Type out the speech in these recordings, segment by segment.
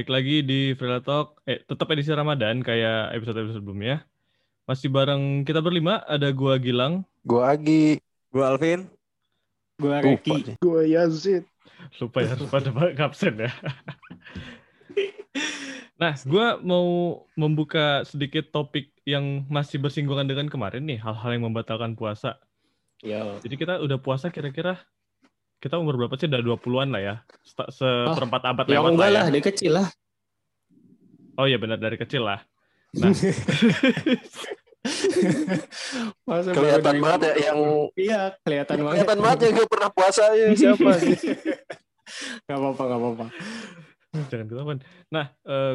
balik lagi di Freela Talk. Eh, tetap edisi Ramadan kayak episode-episode sebelumnya. Masih bareng kita berlima, ada gua Gilang. Gua Agi. Gua Alvin. Gua Lupa Reki. Gue Yazid. Lupa ya, pada absen ya. nah, gua mau membuka sedikit topik yang masih bersinggungan dengan kemarin nih, hal-hal yang membatalkan puasa. Yo. Jadi kita udah puasa kira-kira kita umur berapa sih? Udah 20-an lah ya. Seperempat abad Ya lewat enggak lah lah, ya. dari kecil lah. Oh iya benar dari kecil lah. Nah, Masa Kelihatan banget ya yang Iya, kelihatan banget. kelihatan banget ya gak pernah puasa ya siapa sih? Gak apa-apa, gak apa-apa. jangan ketahuan. Nah,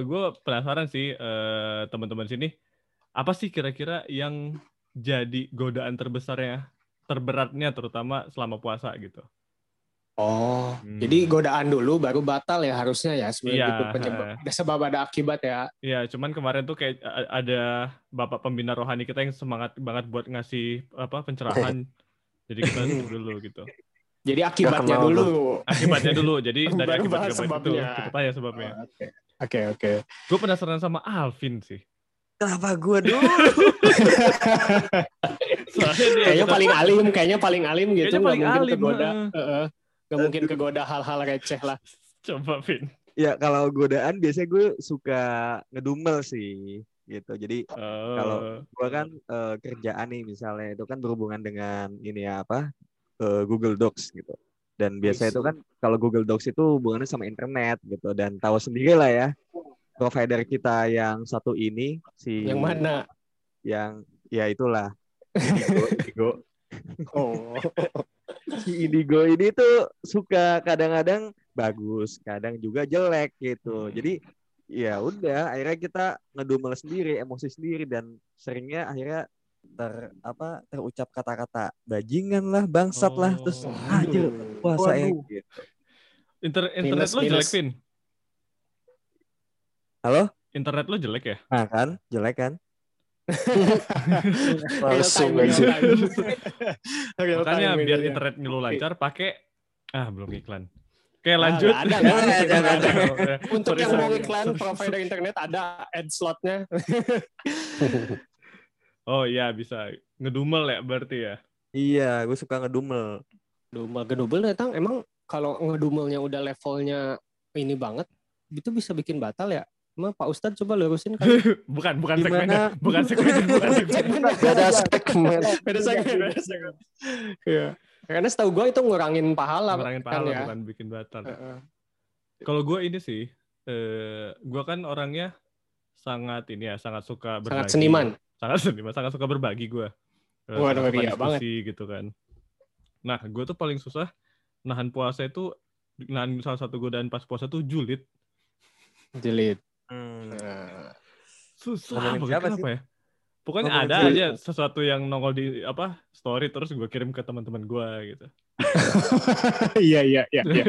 gue penasaran sih eh, teman-teman sini, apa sih kira-kira yang jadi godaan terbesarnya, terberatnya terutama selama puasa gitu? Oh, Hmm. jadi godaan dulu baru batal ya harusnya ya sebenarnya Iya, gitu penyebab. Ada sebab ada akibat ya. Ya, cuman kemarin tuh kayak ada bapak pembina rohani kita yang semangat banget buat ngasih apa pencerahan. Jadi kita dulu gitu. Jadi akibatnya dulu. Akibatnya dulu. Jadi dari Baru akibat akibat itu sebabnya. kita tanya sebabnya. Oke, oke. oke. Gue penasaran sama Alvin sih. Kenapa gua dulu? Soalnya dia Kayaknya paling alim, kayaknya paling alim gitu. Kayaknya paling mungkin alim, heeh. Nggak mungkin kegoda hal-hal receh lah. Coba Vin. ya kalau godaan biasanya gue suka ngedumel sih gitu. Jadi Kalau gua kan eh, kerjaan nih misalnya itu kan berhubungan dengan ini ya apa eh, Google Docs gitu. Dan biasanya itu kan kalau Google Docs itu hubungannya sama internet gitu dan tahu sendiri lah ya provider kita yang satu ini si Yang mana? yang ya itulah Indigo, Indigo. Oh. Si Indigo ini tuh suka kadang-kadang bagus, kadang juga jelek gitu. Jadi ya udah akhirnya kita ngedumel sendiri, emosi sendiri dan seringnya akhirnya ter apa terucap kata-kata bajingan lah, bangsat lah, terus Oh. anjir puasa ya gitu. Inter internet Minus, lo jelek. Vin. Halo? Internet lo jelek ya? Nah kan, jelek kan? Langsung aja. Makanya biar ini. internet lu lancar pakai ah belum iklan. Oke, lanjut. ada, ada, nggak ada. Sorry, Untuk yang mau iklan provider internet ada ad slotnya. Oh iya bisa. Ngedumel ya berarti ya. Iya, gue suka ngedumel. Dumel gedubel datang emang kalau ngedumelnya udah levelnya ini banget, itu bisa bikin batal ya? Emang Pak Ustadz coba lurusin kan? Bukan bukan Gimana? segmennya, bukan segmennya, bukan segmennya. Beda segmen. beda segmen, beda segmen. Iya. Karena setahu gue itu ngurangin pahala. Ngurangin kan pahala ya. bukan bikin batal. Heeh. Kalau gue ini sih, eh gue kan orangnya sangat ini ya, sangat suka berbagi. Sangat seniman. Sangat seniman, sangat suka berbagi gue. Eh, Waduh, iya banget. gitu kan. Nah, gue tuh paling susah nahan puasa itu, nahan salah satu godaan pas puasa tuh julid. Jilid. Hmm. Nah, Susah banget, kenapa sih? ya? Pokoknya Ngomongin ada aja sesuatu yang nongol di apa story terus gue kirim ke teman-teman gue gitu. iya iya iya. iya.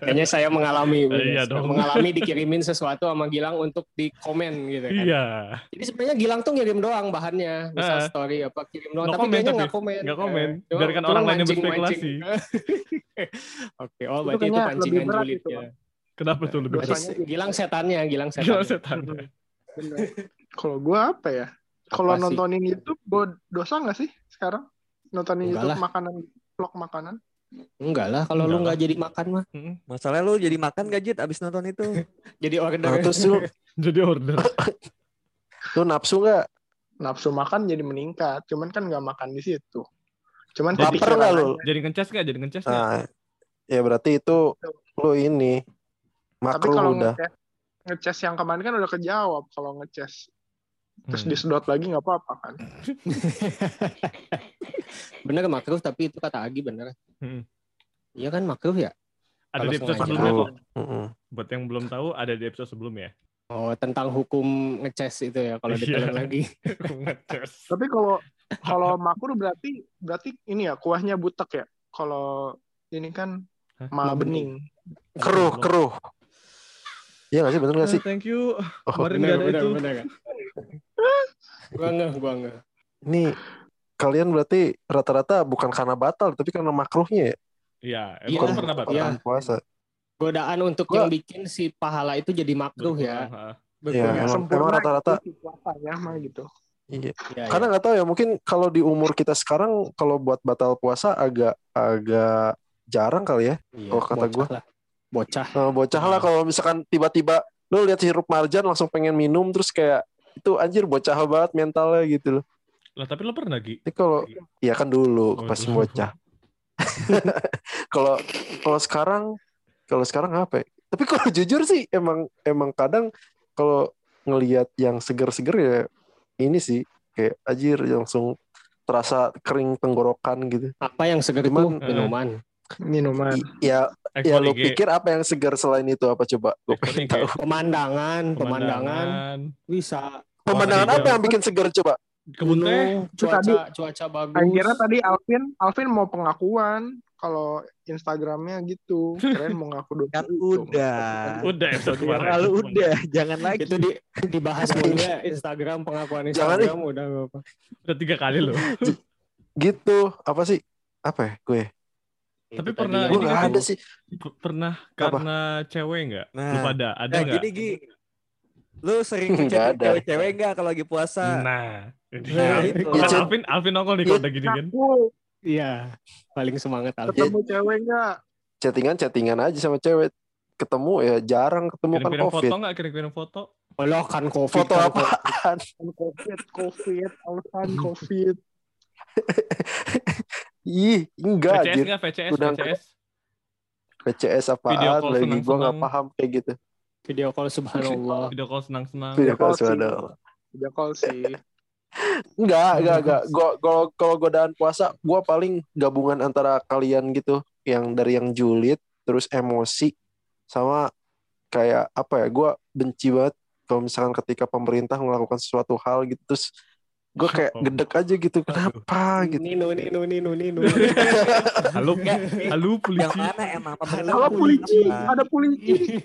Kayaknya saya mengalami, Iya dong. mengalami dikirimin sesuatu sama Gilang untuk di komen gitu kan. Iya, Jadi sebenarnya Gilang tuh ngirim doang bahannya, misal Eh. story apa kirim doang, No tapi kayaknya nggak komen. Nggak komen. Eh, Biarkan orang lain yang berspekulasi. Oke, oh berarti itu pancingan julid itu, ya. Kenapa tuh lebih. Gilang setannya, Gilang Gila setannya. setan. Bener. Kalau gue apa ya? Kalau nontonin YouTube, gue dosa nggak sih sekarang? Nontonin Enggak YouTube lah. makanan, vlog makanan. Enggak lah, kalau lu Enggak nggak jadi makan mah, Mm-mm. Masalahnya lu jadi makan gak Jit abis nonton itu? jadi order. Nah, terus lu, Jadi order. lu nafsu nggak? Nafsu makan jadi meningkat. Cuman kan nggak makan di situ. Cuman Jadi Lapar nggak lu? Jadi ngecas nggak? Jadi ngecas nggak? Nah, ya berarti itu lu ini Tapi makro kalau udah. ngecas, ngecas yang kemarin kan udah kejawab kalau ngecas. Terus Hmm. disedot lagi nggak apa-apa kan? bener makruh tapi itu kata Agi bener. Hmm. Iya kan makruh ya? Ada di episode sebelumnya kok. Mm-mm. Buat yang belum tahu ada di episode sebelumnya. Oh tentang hukum ngeces itu ya kalau Iya. ditelan lagi. Tapi kalau kalau makur berarti berarti ini ya kuahnya butek ya. Kalau ini kan Hah? ma bening. Keruh, keruh. Iya nggak sih bener nggak sih? Ah, Thank you. Oh, Kemarin nggak ada itu. bener kan? gua nggak, gua nggak. ini kalian berarti rata-rata bukan karena batal tapi karena makruhnya ya. Iya, Iya, emang pernah batal. iya. Puasa. godaan untuk Gua- yang bikin si pahala itu jadi makruh ya. Iya, Berkurang. emang- sempurna rata-rata- puasanya mah gitu. Iya. Iya, Karena nggak tahu ya, mungkin kalau di umur kita sekarang kalau buat batal puasa agak agak jarang kali ya. iya. kalau kata lah. Bocah. Eh, bocah lah kalau misalkan tiba-tiba lu lihat sirup marjan langsung pengen minum terus kayak itu anjir bocah banget mentalnya gitu loh. Lah tapi lo pernah Gi? Ini kalau iya kan dulu Oh, pas dulu. bocah. Kalau kalau sekarang kalau sekarang apa ya? Tapi kalau jujur sih emang emang kadang kalau ngelihat yang seger-seger ya ini sih kayak anjir langsung terasa kering tenggorokan gitu. Apa yang segar itu Cuman, eh, minuman. Minuman. I- ya ya lu IG. pikir apa yang segar selain itu apa coba? Gue Ekspor pengen tahu. Pemandangan, pemandangan Pemandangan. bisa. Pemandangan Warna apa yang bikin segar coba? Kebun teh. Gunung, Itu tadi- cuaca, cuaca bagus. Akhirnya tadi Alvin, Alvin mau pengakuan kalau Instagramnya gitu. Keren mau ngaku dosa. Kan udah. Udah episode kemarin. Lalu udah, jangan lagi. itu di, dibahas dulu ya Instagram pengakuan Jangan Instagram udah gak apa. Udah tiga kali loh. Gitu. Apa sih? Apa ya gue? Tapi Itu pernah Gue ini nggak kan ada sih. Pernah Apa? karena cewek nggak? Nah. Lu pada ada Nah, nggak? gini Gi. Lu sering ngechat ada. cewek-cewek nggak kalau lagi puasa? Nah, ini. Nah, itu. Kan Alvin, Alvin nongol kalau udah gini kan. Iya, paling semangat Alvin. ketemu cewek nggak? Chattingan chattingan aja sama cewek. Ketemu ya jarang ketemu kan covid. foto nggak? Kirim-kirim foto. Lo kan covid. Foto kan, apaan? Kan Covid, Covid, alasan Covid. Ih, enggak VCS anjir. nggak? VCS, Udah VCS. PCS Video apaan call lagi? Gue nggak paham kayak gitu. Video call subhanallah. Video call senang-senang. Video call sudah. Udah call sih. Enggak, enggak, enggak. Gua kalau kalau godaan puasa, gua paling gabungan antara kalian gitu, yang dari yang julid, terus emosi, sama kayak apa ya? Gua benci banget kalau misalkan ketika pemerintah melakukan sesuatu hal gitu, terus gue kayak Oh. gedek aja gitu. Kenapa gitu? Nino, Nino, Nino, Nino. Halo, halo Yang polisi. mana emang? Kalau polisi, ada polisi.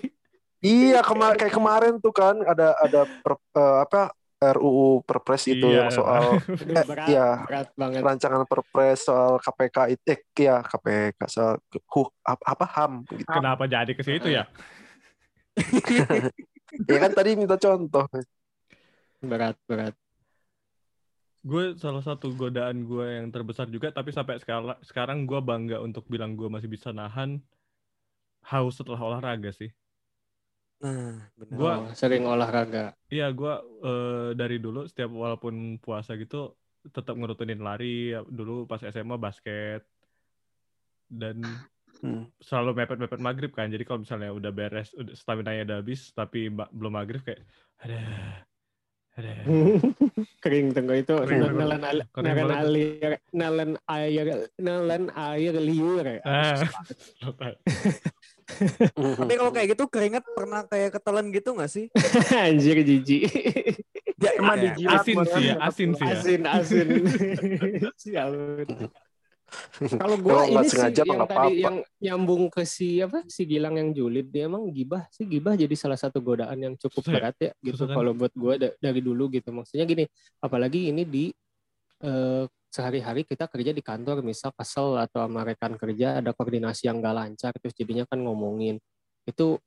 Iya, kema kayak kemarin tuh kan ada ada per- eh, apa RUU Perpres itu Iya. soal Aduh, Eh, berat, iya. berat banget. rancangan Perpres soal KPK itu eh ya KPK soal huh, apa, apa HAM gitu. Kenapa jadi ke situ ya? Ya kan tadi minta contoh. Berat, berat. Gue salah satu godaan gue yang terbesar juga, tapi sampai sekarang sekarang gue bangga untuk bilang gue masih bisa nahan haus setelah olahraga sih. Nah, benar. Gua- Oh, sering olahraga. Iya, gue dari dulu setiap walaupun puasa gitu tetap ngerutunin lari. Ya, Dulu pas SMA basket dan Hmm. selalu mepet-mepet maghrib kan. Jadi kalau misalnya udah beres, udah stamina nya udah habis, tapi belum maghrib kayak ada, ada. Kering tenggo itu nelen air, banget. air, nelen air, nelen air liur. ya. Ah. Tapi kalau kayak gitu keringet pernah kayak ketelan gitu nggak sih? Anjir jijik. Ya, Emang ya. dijilat Asin sih ya, asin sih ya. Asin, asin. Sialan. Kalau gua nggak ini sih sengaja yang nggak tadi apa-apa. yang nyambung ke si apa si Gilang yang julid dia emang gibah sih gibah jadi salah satu godaan yang cukup Susah ya? berat ya gitu kan? kalau buat gua da- dari dulu gitu maksudnya gini apalagi ini di eh, sehari-hari kita kerja di kantor misal kesel atau sama rekan kerja ada koordinasi yang gak lancar terus jadinya kan ngomongin itu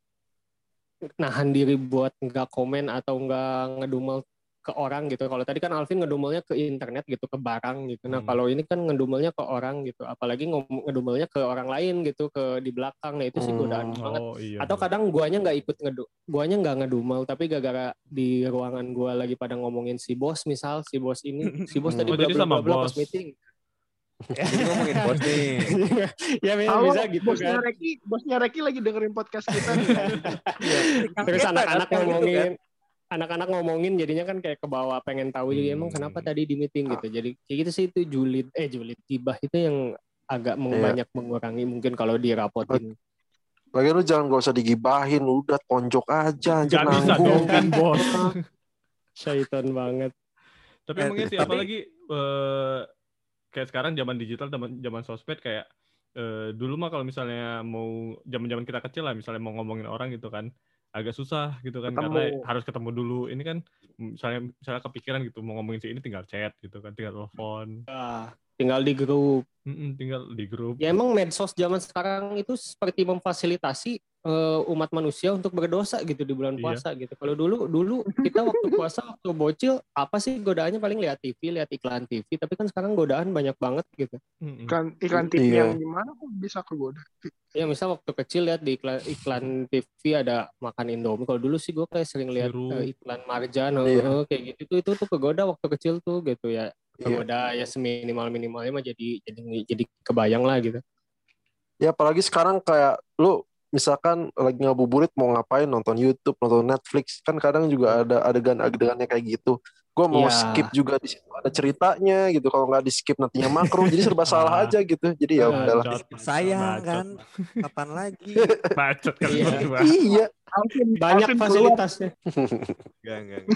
nahan diri buat nggak komen atau nggak ngedumel ke orang gitu. Kalau tadi kan Alvin ngedumelnya ke internet gitu, ke barang gitu. Nah, Hmm. kalau ini kan ngedumelnya ke orang gitu. Apalagi ngedumelnya ke orang lain gitu, ke di belakang. Nah, itu sih Hmm. godaan banget. Oh iya. Atau kadang guanya nggak ikut ngedu, guanya nggak ngedumel, tapi gara-gara di ruangan gua lagi pada ngomongin si bos misal, si bos ini, si bos Hmm. tadi Oh, bla bla sama bla bla pas bos. meeting. Jadi ngomongin bos nih. ya bisa, Halo, bisa gitu bosnya kan. Reki, bosnya Reki lagi dengerin podcast kita nih. Terus Kita anak-anak kan gitu ngomongin, anak-anak ngomongin jadinya kan kayak ke bawah pengen tahu jadi emang Hmm. kenapa tadi di meeting gitu. Jadi kayak gitu sih itu julid eh julid gibah itu yang agak meng- Iya. banyak mengurangi mungkin kalau dirapotin. Lagi lu jangan gak usah digibahin, udah tonjok aja Gak bisa dong kan bos. Syaiton banget. Tapi Eh, emangnya sih tapi- apalagi eh, kayak sekarang zaman digital, zaman zaman sosmed kayak eh, dulu mah kalau misalnya mau zaman-zaman kita kecil lah misalnya mau ngomongin orang gitu kan agak susah gitu kan Ketemu. karena harus ketemu dulu. Ini kan misalnya misalnya kepikiran gitu mau ngomongin si ini tinggal chat gitu kan, tinggal telepon. Ah, tinggal di grup. Mm-mm, tinggal di grup. Ya emang medsos zaman sekarang itu seperti memfasilitasi eh, umat manusia untuk berdosa gitu di bulan Iya. puasa gitu. Kalau dulu dulu kita waktu puasa waktu bocil apa sih godaannya paling lihat TV, lihat iklan TV, tapi kan sekarang godaan banyak banget gitu. Mm-mm. Iklan iklan TV Iya. yang gimana kok bisa kegoda? Ya misal waktu kecil lihat di iklan, iklan TV ada makan Indomie. Kalau dulu sih gue kayak sering lihat eh, iklan Marjan Iya. eh, kayak gitu tuh itu tuh kegoda waktu kecil tuh gitu ya. Iya. Kegoda ya seminimal minimalnya mah jadi jadi jadi kebayang lah gitu. Ya apalagi sekarang kayak lu misalkan lagi ngabuburit mau ngapain nonton YouTube, nonton Netflix, kan kadang juga ada adegan-adegannya kayak gitu. Gue mau Iya. skip juga di situ ada ceritanya gitu. Kalau nggak di skip nantinya makro, jadi serba salah aja gitu. Jadi ya Ah, udahlah. Sayang bacot. kan, kapan lagi? Bacot kan Iya. Iya, Alvin, Banyak Alvin fasilitasnya. Enggak, enggak.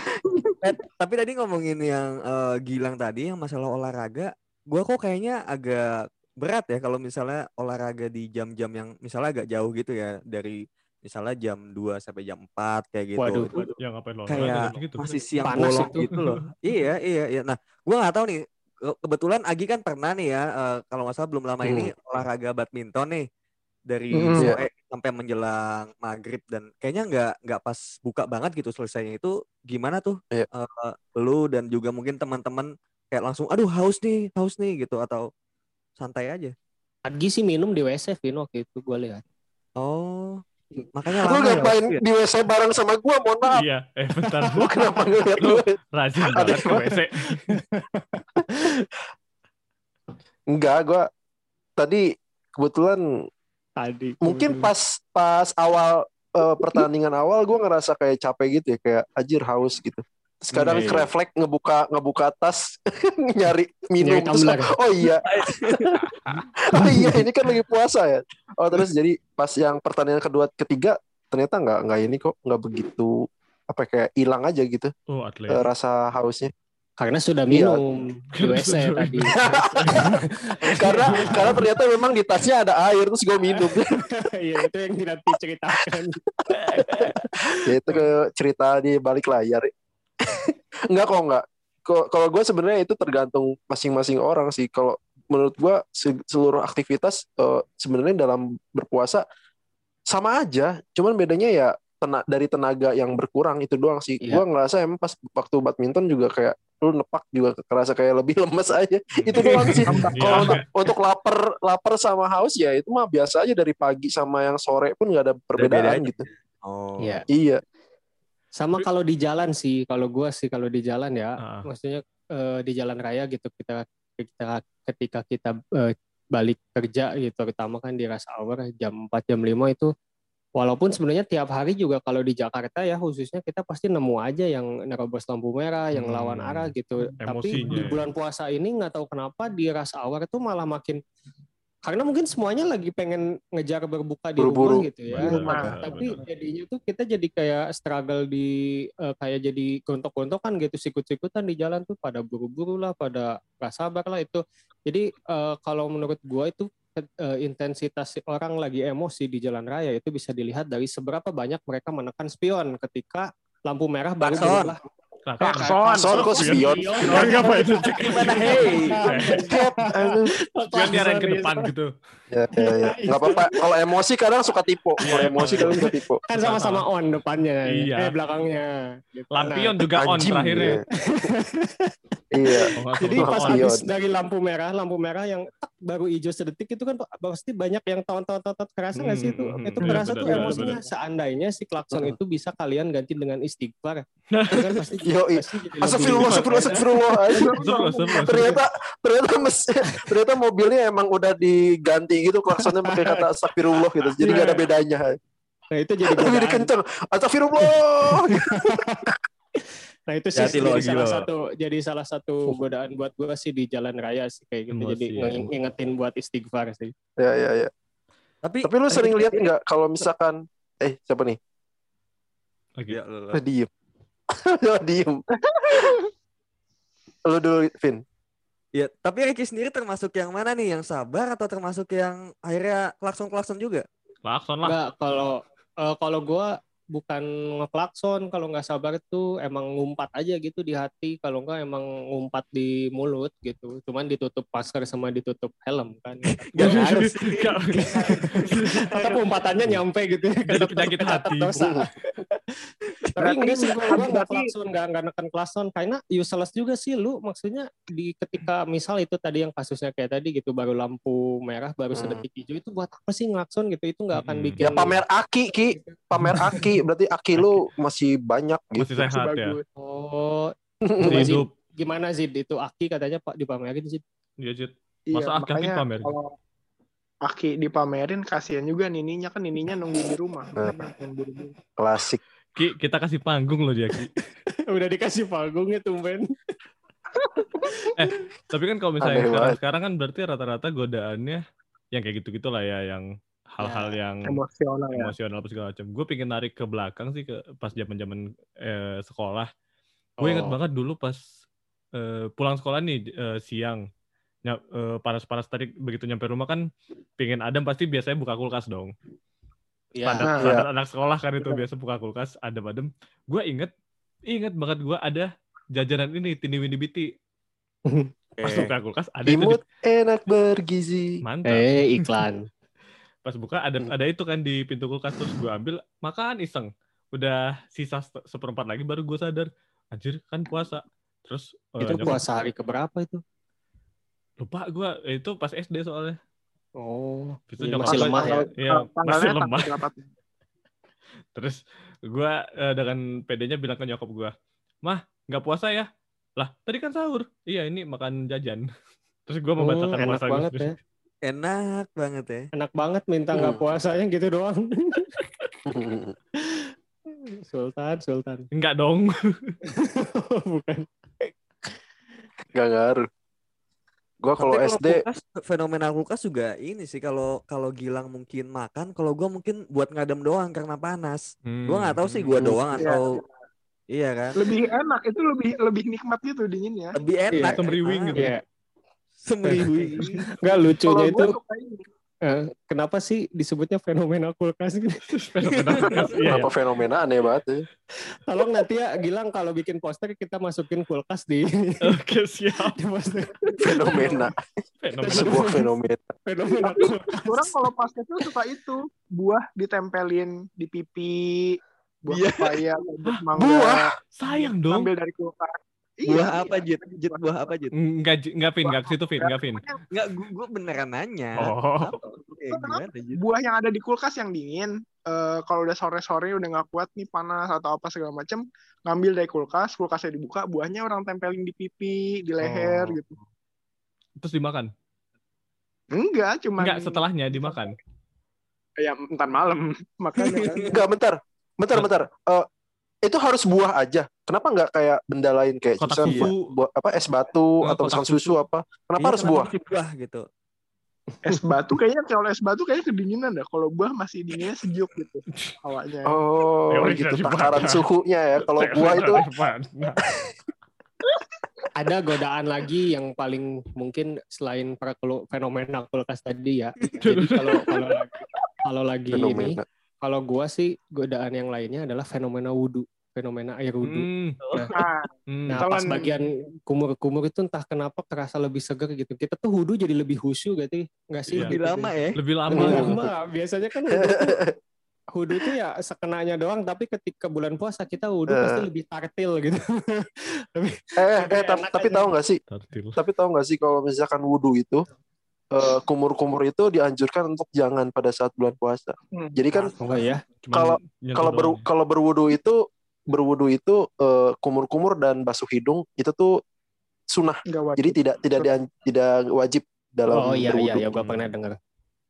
Eh, tapi tadi ngomongin yang eh, Gilang tadi yang masalah olahraga, gua kok kayaknya agak berat ya kalau misalnya olahraga di jam-jam yang misalnya agak jauh gitu ya dari misalnya jam 2 sampai jam 4 kayak gitu. Waduh. Itu Ya ngapain lo kayak gitu? masih siang Panas bolong itu. gitu loh. iya, iya, iya. Nah, gua nggak tahu nih. ke- Kebetulan Agi kan pernah nih ya, eh, kalau nggak salah belum lama ini olahraga badminton nih dari Mm, iya. sore sampai menjelang maghrib dan kayaknya nggak nggak pas buka banget gitu selesainya itu gimana tuh Iya. Eh, lu dan juga mungkin teman-teman kayak langsung aduh haus nih haus nih gitu atau santai aja Agi sih minum di WC Vin waktu itu gue lihat. oh makanya lu ya ngapain ya? di WC bareng sama gua? Mohon maaf. Iya, eh bentar. Lu kenapa ngeliat lu? Rajin Ada banget ke? WC. Enggak, gua tadi kebetulan Tadi. mungkin pas pas awal eh, pertandingan awal gue ngerasa kayak capek gitu ya kayak ajir haus gitu terus kadang Iya, iya. refleks ngebuka ngebuka tas nyari minum Nyari terus oh iya oh iya ini kan lagi puasa ya oh terus jadi pas yang pertandingan kedua ketiga ternyata nggak nggak ini kok nggak begitu apa kayak hilang aja gitu Oh, atlet. rasa hausnya Karena sudah Iya. minum di WC sudah tadi. karena karena ternyata memang di tasnya ada air terus gue minum Iya itu yang tidak diceritakan. ya itu ke cerita di balik layar enggak kok enggak. Kalau gue sebenarnya itu tergantung masing-masing orang sih. Kalau menurut gue se- seluruh aktivitas eh, sebenarnya dalam berpuasa sama aja. Cuman bedanya ya tena- dari tenaga yang berkurang itu doang sih. Iya. gue ngerasa emang pas waktu badminton juga kayak lu nepak juga kerasa kayak lebih lemes aja. Itu doang sih. Iya. kalau untuk, untuk lapar lapar sama haus ya itu mah biasa aja. Dari pagi sama yang sore pun nggak ada perbedaan gitu. Oh. Iya. iya Sama kalau di jalan sih, kalau gua sih kalau di jalan ya, Ah. maksudnya eh, di jalan raya gitu kita kita ketika kita eh, balik kerja gitu, terutama kan di rush hour jam 4 jam 5 itu walaupun sebenarnya tiap hari juga kalau di Jakarta ya khususnya kita pasti nemu aja yang nerobos lampu merah, yang Hmm. lawan arah gitu. Tapi Emosinya di ya. bulan puasa ini nggak tahu kenapa di rush hour itu malah makin karena mungkin semuanya lagi pengen ngejar berbuka di Buru-buru. rumah gitu ya. Rumah. benar, Tapi jadinya tuh kita jadi kayak struggle di eh, kayak jadi gontok-gontokan gitu sikut-sikutan di jalan tuh pada buru-buru lah, pada gak sabar lah itu. Jadi eh, kalau menurut gua itu eh, intensitas orang lagi emosi di jalan raya itu bisa dilihat dari seberapa banyak mereka menekan spion ketika lampu merah baru berubah. Klakson. Klakson kok spion? Spion ngapain itu? gimana hey aduh. Spion ke depan gitu. Ya, ya, ya. Apa-apa. Kalau emosi kadang suka tipu. Kalau emosi kadang suka tipu. Kan sama-sama on depannya, Iya. eh belakangnya. Gitu. Lampion Nah, juga on terakhirnya. ya. Iya. Oh, Jadi pas habis dari lampu merah, lampu merah yang baru hijau sedetik itu kan pasti banyak yang tahun-tahun kerasa nggak sih itu? Hmm, hmm, Itu hmm. kerasa Iya, tuh emosinya. Seandainya si klakson itu bisa kalian ganti dengan istighfar, itu kan pasti Yoi. Astagfirullah, astagfirullah, astagfirullah. Ternyata ternyata mes, ternyata mobilnya emang udah diganti gitu klaksonnya pakai kata astagfirullah gitu. Jadi nggak ada bedanya. Nah itu jadi Lebih godaan. kenceng. Astagfirullah. Nah itu sih jadi salah satu jadi salah satu godaan buat gua sih di jalan raya sih kayak gitu. Emosi, Jadi ya. nge- ngingetin buat istighfar sih. ya ya ya. tapi Tapi lu sering lihat nggak kalau misalkan eh siapa nih? Lagi. ya. Ah, diem. Oh, diem. lu dulu, Vin. Ya, tapi Ricky sendiri termasuk yang mana nih? Yang sabar atau termasuk yang akhirnya klakson-klakson juga? Klakson lah. Enggak kalau eh, kalau gua bukan ngeklakson kalau nggak sabar tuh emang ngumpat aja gitu di hati kalau nggak emang ngumpat di mulut gitu cuman ditutup masker sama ditutup helm kan Gak Nggak harus. Tetap umpatannya nyampe gitu ya Tetap penyakit kecatat hati. Tapi enggak sih gua gua nggak klakson nggak nggak neken klakson karena useless juga sih lu maksudnya di ketika misal itu tadi yang kasusnya kayak tadi gitu baru lampu merah baru Hmm. sedetik hijau itu buat apa sih ngelakson gitu itu nggak akan Mm-mm. bikin Ya pamer aki ki, pamer aki berarti aki lu masih banyak Masih gitu. sehat ya. Bagus. oh Masih Zid, hidup. gimana Zid itu Aki katanya Pak dipamerin Zid Iya, Jit. Iya, Masa aki-aki makanya pamer? kalau aki dipamerin kasihan juga nininya kan nininya nunggu di rumah. Nah. Klasik. Ki, kita kasih panggung loh dia, Ki. udah dikasih panggungnya tumben Tapi kan kalau misalnya Aneh sekarang, banget. sekarang kan berarti rata-rata godaannya yang kayak gitu-gitu lah ya, yang hal-hal yang Emosional ya. emosional apa segala macam. Gue pengen narik ke belakang sih ke pas zaman-zaman eh, sekolah. Gue inget Oh. banget dulu pas eh, pulang sekolah nih eh, siang. Eh, panas-panas tadi begitu nyampe rumah kan pengen adem pasti biasanya buka kulkas dong. Ya Standar, Nah, standar anak sekolah kan itu biasa buka kulkas adem-adem. Gue inget inget banget gue ada jajanan ini tini wini biti. Pas buka kulkas ada itu di- Imut enak bergizi. mantap. eh iklan Pas buka ada Hmm. ada itu kan di pintu kulkas terus gue ambil makan iseng. Udah sisa se- seperempat lagi baru gue sadar anjir kan puasa. Terus eh, itu nyokap- puasa hari keberapa itu lupa gue itu pas SD soalnya. oh Itu iya, nyokap masih lemah ya Iya, tanggalnya masih lemah. Terus gue dengan PD-nya bilang ke nyokap gue, mah nggak puasa ya? Lah tadi kan sahur. Iya ini makan jajan. Terus gue membatalkan enak puasa gue banget ya Enak banget ya. enak banget minta nggak Hmm. puasanya gitu doang Sultan Sultan Enggak dong. bukan Gak ngaruh. Gua kalau SD kulkas, fenomena kulkas juga ini sih kalau kalau Gilang mungkin makan, kalau gua mungkin buat ngadem doang karena panas. Gua nggak tahu sih gua Hmm. doang Iya. atau iya kan. Lebih enak itu lebih lebih nikmat gitu dinginnya. Lebih enak. Iya, semriwing gitu. Iya, Semriwing. nggak lucunya itu gua eh, kenapa sih disebutnya fenomena kulkas gitu? Fenomena kulkas. Iya, Kenapa fenomena aneh banget ya. Tolong nanti ya Gilang kalau bikin poster kita masukin kulkas di, iya. Oke siap. di poster Fenomena. Fenomena. Sebuah fenomena. fenomena Tapi kulkas. orang kalau pas kecil suka itu buah ditempelin di pipi, buah Iya. pepaya, buah mangga, Buah? Sayang dong. ambil dari kulkas. Buah Iya, apa iya. Jit? Jit buah apa Jit? Enggak, enggak Vin, enggak ke situ Vin, enggak Vin. Enggak, gua, gua beneran nanya. Oh. Apa? Eh, gimana Jit? Buah yang ada di kulkas yang dingin, eh, kalau udah sore-sore udah nggak kuat nih panas atau apa segala macem, ngambil dari kulkas, kulkasnya dibuka, buahnya orang tempelin di pipi, di leher Oh. gitu. Terus dimakan. Enggak, cuma Enggak, setelahnya dimakan. ya entar malam makanya kan. Enggak, bentar. Bentar, bentar. Eh, itu harus buah aja. Kenapa nggak kayak benda lain kayak Kotak misalnya susu. buah, apa es batu Oh, atau kotak misalkan susu apa? Kenapa Iya, harus buah? sih buah gitu. es batu kayaknya kalau es batu kayaknya kedinginan dah. Kalau buah masih dinginnya sejuk gitu hawanya. Oh, Teori gitu takaran suhunya ya. Kalau buah itu Mana? Ada godaan lagi yang paling mungkin selain para fenomena kulkas tadi ya. Jadi kalau kalau lagi kalau lagi ini kalau gua sih godaan yang lainnya adalah fenomena wudhu, fenomena air wudhu. Hmm, Nah, hmm. Nah, pas bagian kumur-kumur itu entah kenapa terasa lebih segar gitu. Kita tuh wudhu jadi lebih khusyuk gitu, nggak sih? Iya. Lebih Gitu lama ya. Lebih lama. Lebih lama. Biasanya kan wudhu tuh, wudhu tuh ya sekenanya doang, tapi ketika bulan puasa kita wudhu Eh. pasti lebih tartil gitu. lebih Eh, eh, Lebih tapi, enak tapi aja. tahu nggak sih? Tartil. Tapi tahu nggak sih kalau misalkan wudhu itu eh, kumur-kumur itu dianjurkan untuk jangan pada saat bulan puasa. Hmm. Jadi kan oh ya. Cuman Kalau- kalau ber, kalau berwudu itu berwudu itu eh, kumur-kumur dan basuh hidung itu tuh sunnah. Jadi tidak tidak dian- tidak wajib dalam Oh iya berwudu. iya iya gua pernah dengar.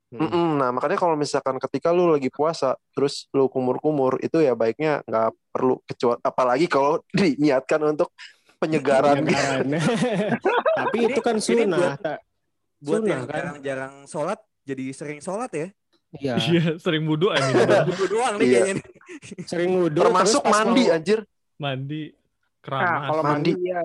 Hmm. Mm-mm. Nah makanya kalau misalkan ketika lu lagi puasa terus lu kumur-kumur itu ya baiknya nggak perlu kecuali apalagi kalau diniatkan untuk penyegaran gitu. Penyegaran. Tapi itu kan Ini sunnah. buat- Buat Sunnah, yang kan? jarang-jarang sholat jadi sering sholat ya. Iya. Iya, sering wudhu I mean. Wudhu doang nih Iya. kayaknya. Sering wudhu termasuk mandi mau- anjir. Mandi Nah, keramas. kalau mandi, Mandi. ya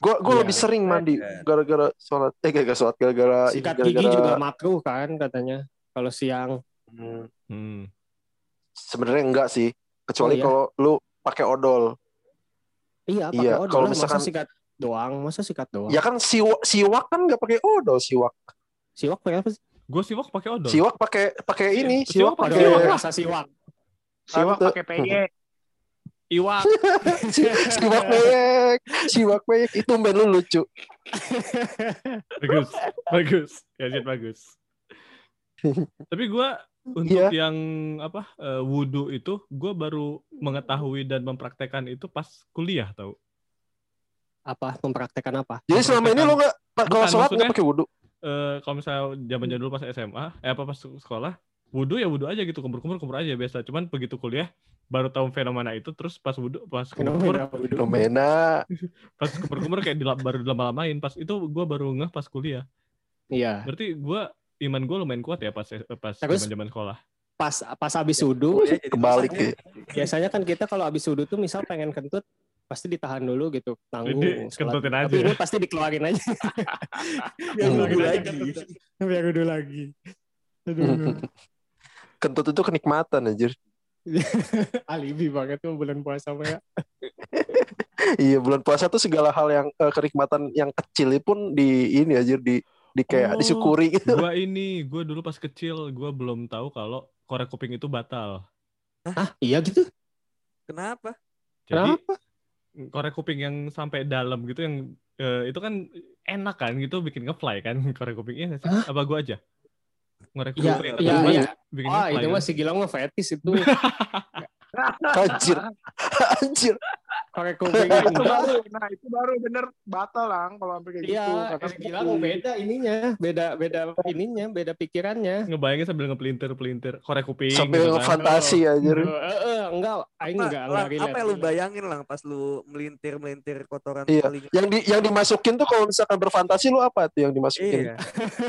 Gue gue Iya. lebih sering mandi Iya. gara-gara sholat eh gara-gara sholat gara-gara sikat gigi gara-gara juga makruh kan katanya kalau siang. Hmm. Hmm. Sebenarnya enggak sih. Kecuali Oh, iya? kalau lu pakai odol. Iya, pakai Iya, odol kalau. Masa misalkan- sikat doang, masa sikat doang. Ya kan siwak, siwak kan nggak pakai odol, siwak. Siwak pakai apa sih? Gue siwak pakai odol. Siwak pakai pakai ini, Siwak siwak pakai rasa siwak. Siwak pakai PY. Iwak. siwak peyek, siwak peyek itu men lu lucu. bagus, bagus. Ya shit, bagus. Tapi gue untuk Iya. yang apa eh, wudhu itu, gue baru mengetahui dan mempraktekkan itu pas kuliah tau. Apa mempraktekkan apa? Jadi selama ini lu nggak kalau sholat nggak pakai wudhu. Eh kalau misalnya zaman zaman dulu pas SMA, eh apa pas sekolah, wudhu ya wudhu aja gitu, kumur-kumur kumur aja biasa. Cuman begitu kuliah baru tahu fenomena itu, terus pas wudhu, pas kumur-kumur, Fenomena pas kumur-kumur kayak dila- baru lama-lamain. Pas itu gue baru ngeh pas kuliah. Iya. Berarti gue iman gue lumayan kuat ya pas pas Terus- zaman zaman sekolah. Pas pas habis wudhu, Ya, Kebalik ya. biasanya kan kita kalau habis wudhu tuh misal pengen kentut pasti ditahan dulu gitu tanggung Jadi, kentutin tapi aja. ini pasti dikeluarin aja Biar wudhu lagi. biar wudhu lagi aduh Kentut itu kenikmatan anjir. alibi banget tuh bulan puasa ya Iya bulan puasa tuh segala hal yang eh, kenikmatan yang kecil pun di ini aja di di kayak Oh. disyukuri gitu. Gue ini, gue dulu pas kecil, gue belum tahu kalau korek kuping itu batal. ah iya gitu Kenapa? Jadi kenapa korek kuping yang sampai dalam gitu yang eh, itu kan enak kan gitu bikin ngefly kan korek kupingnya sih? Hah? Apa gue aja? Iya kuping Betul, iya terus iya bikin ah itu mah si Gilang mah fetis itu Anjir. Anjir. Korek kuping itu baru, nah itu baru bener batal lang kalau sampai kayak iya gitu. Kata si Gilang beda ininya beda beda ininya beda pikirannya Ngebayangin sambil ngepelintir-pelintir korek kuping Sambil gitu kan. ngefantasi anjir. Eh, eh, eh, enggak aing Apa, enggak enggak apa yang lu bayangin lang pas lu melintir melintir kotoran Iya. telinga? Yang di yang dimasukin tuh kalau misalkan berfantasi lu apa tuh yang dimasukin? Iya.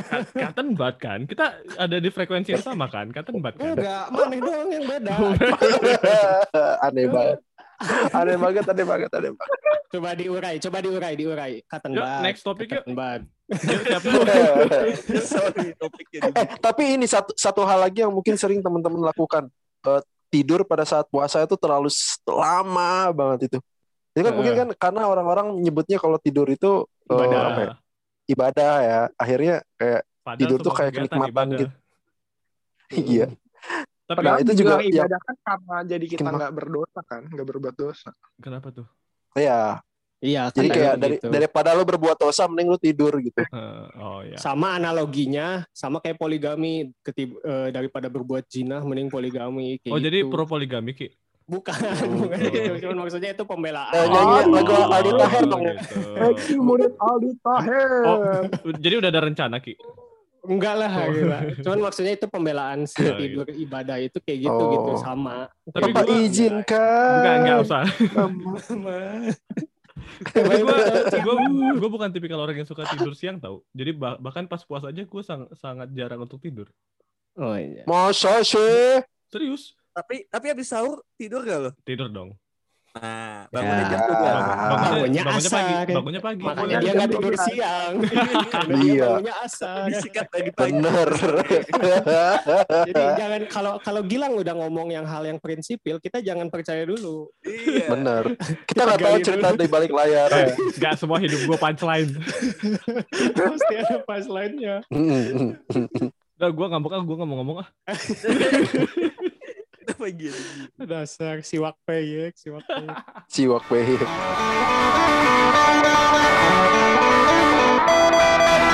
Ka- Katen bad kan? Kita ada di frekuensi yang sama kan? Katen bad kan? enggak maneh doang yang beda aneh banget. Aneh banget, aneh banget, aneh banget. coba diurai coba diurai diurai katen Yuk, bad next topic yuk. Yuk, siap. Sorry topiknya eh, tapi ini satu satu hal lagi yang mungkin sering teman-teman lakukan. Eh, tidur pada saat puasa itu terlalu lama banget itu. Itu kan Eh. mungkin kan karena orang-orang menyebutnya kalau tidur itu Ibadah. apa ya? Ibadah ya. Akhirnya kayak Padahal Tidur tuh kayak kenikmatan ibadah. gitu. iya. Tapi Nah, Padahal itu juga ibadah kan karena jadi kita Kenapa? nggak berdosa kan, nggak berbuat dosa. kenapa tuh? Iya. iya Jadi kan kayak dari gitu. daripada lu berbuat dosa mending lu tidur gitu. Eh, oh ya. sama analoginya sama kayak poligami ketib- eh, daripada berbuat zina mending poligami kayak Oh jadi gitu. pro poligami ki? bukan Oh. bukan itu cuman maksudnya itu pembelaan Eh, nyanyi Oh, lagu Aldi Taher dong. gitu. Eki murid Aldi Taher. Oh, jadi udah ada rencana ki? Enggak lah Oh. gila. cuman maksudnya itu pembelaan si Oh, tidur ibadah itu kayak gitu Oh. gitu sama Tapi Bapak gua- izinkan. Enggak, enggak usah. Tapi Baik, gue baik. gue gue bukan tipikal orang yang suka tidur siang tau. Jadi bah- bahkan pas puasa aja gue sang- sangat jarang untuk tidur. oh iya Masa sih? Serius? Tapi tapi habis sahur tidur gak lo? Tidur dong. Nah, Ya. bangunnya jam 12. Bangunnya, Bangunnya bangunnya pagi. asar. Bangunnya pagi. makanya dia nggak tidur 12. siang karena dia Iya. bangunnya asar Disikat dari pagi. Bener. jadi jangan kalau kalau Gilang udah ngomong yang hal yang prinsipil kita jangan percaya dulu Iya. Bener. Kita nggak tahu cerita dulu. di balik layar. Eh, Gak semua hidup gue punchline. pasti ada pas lainnya Udah gue ngambek ah, gue nggak mau ngomong ah lagi dasar siwak peyek ya, siwak peyek siwak peyek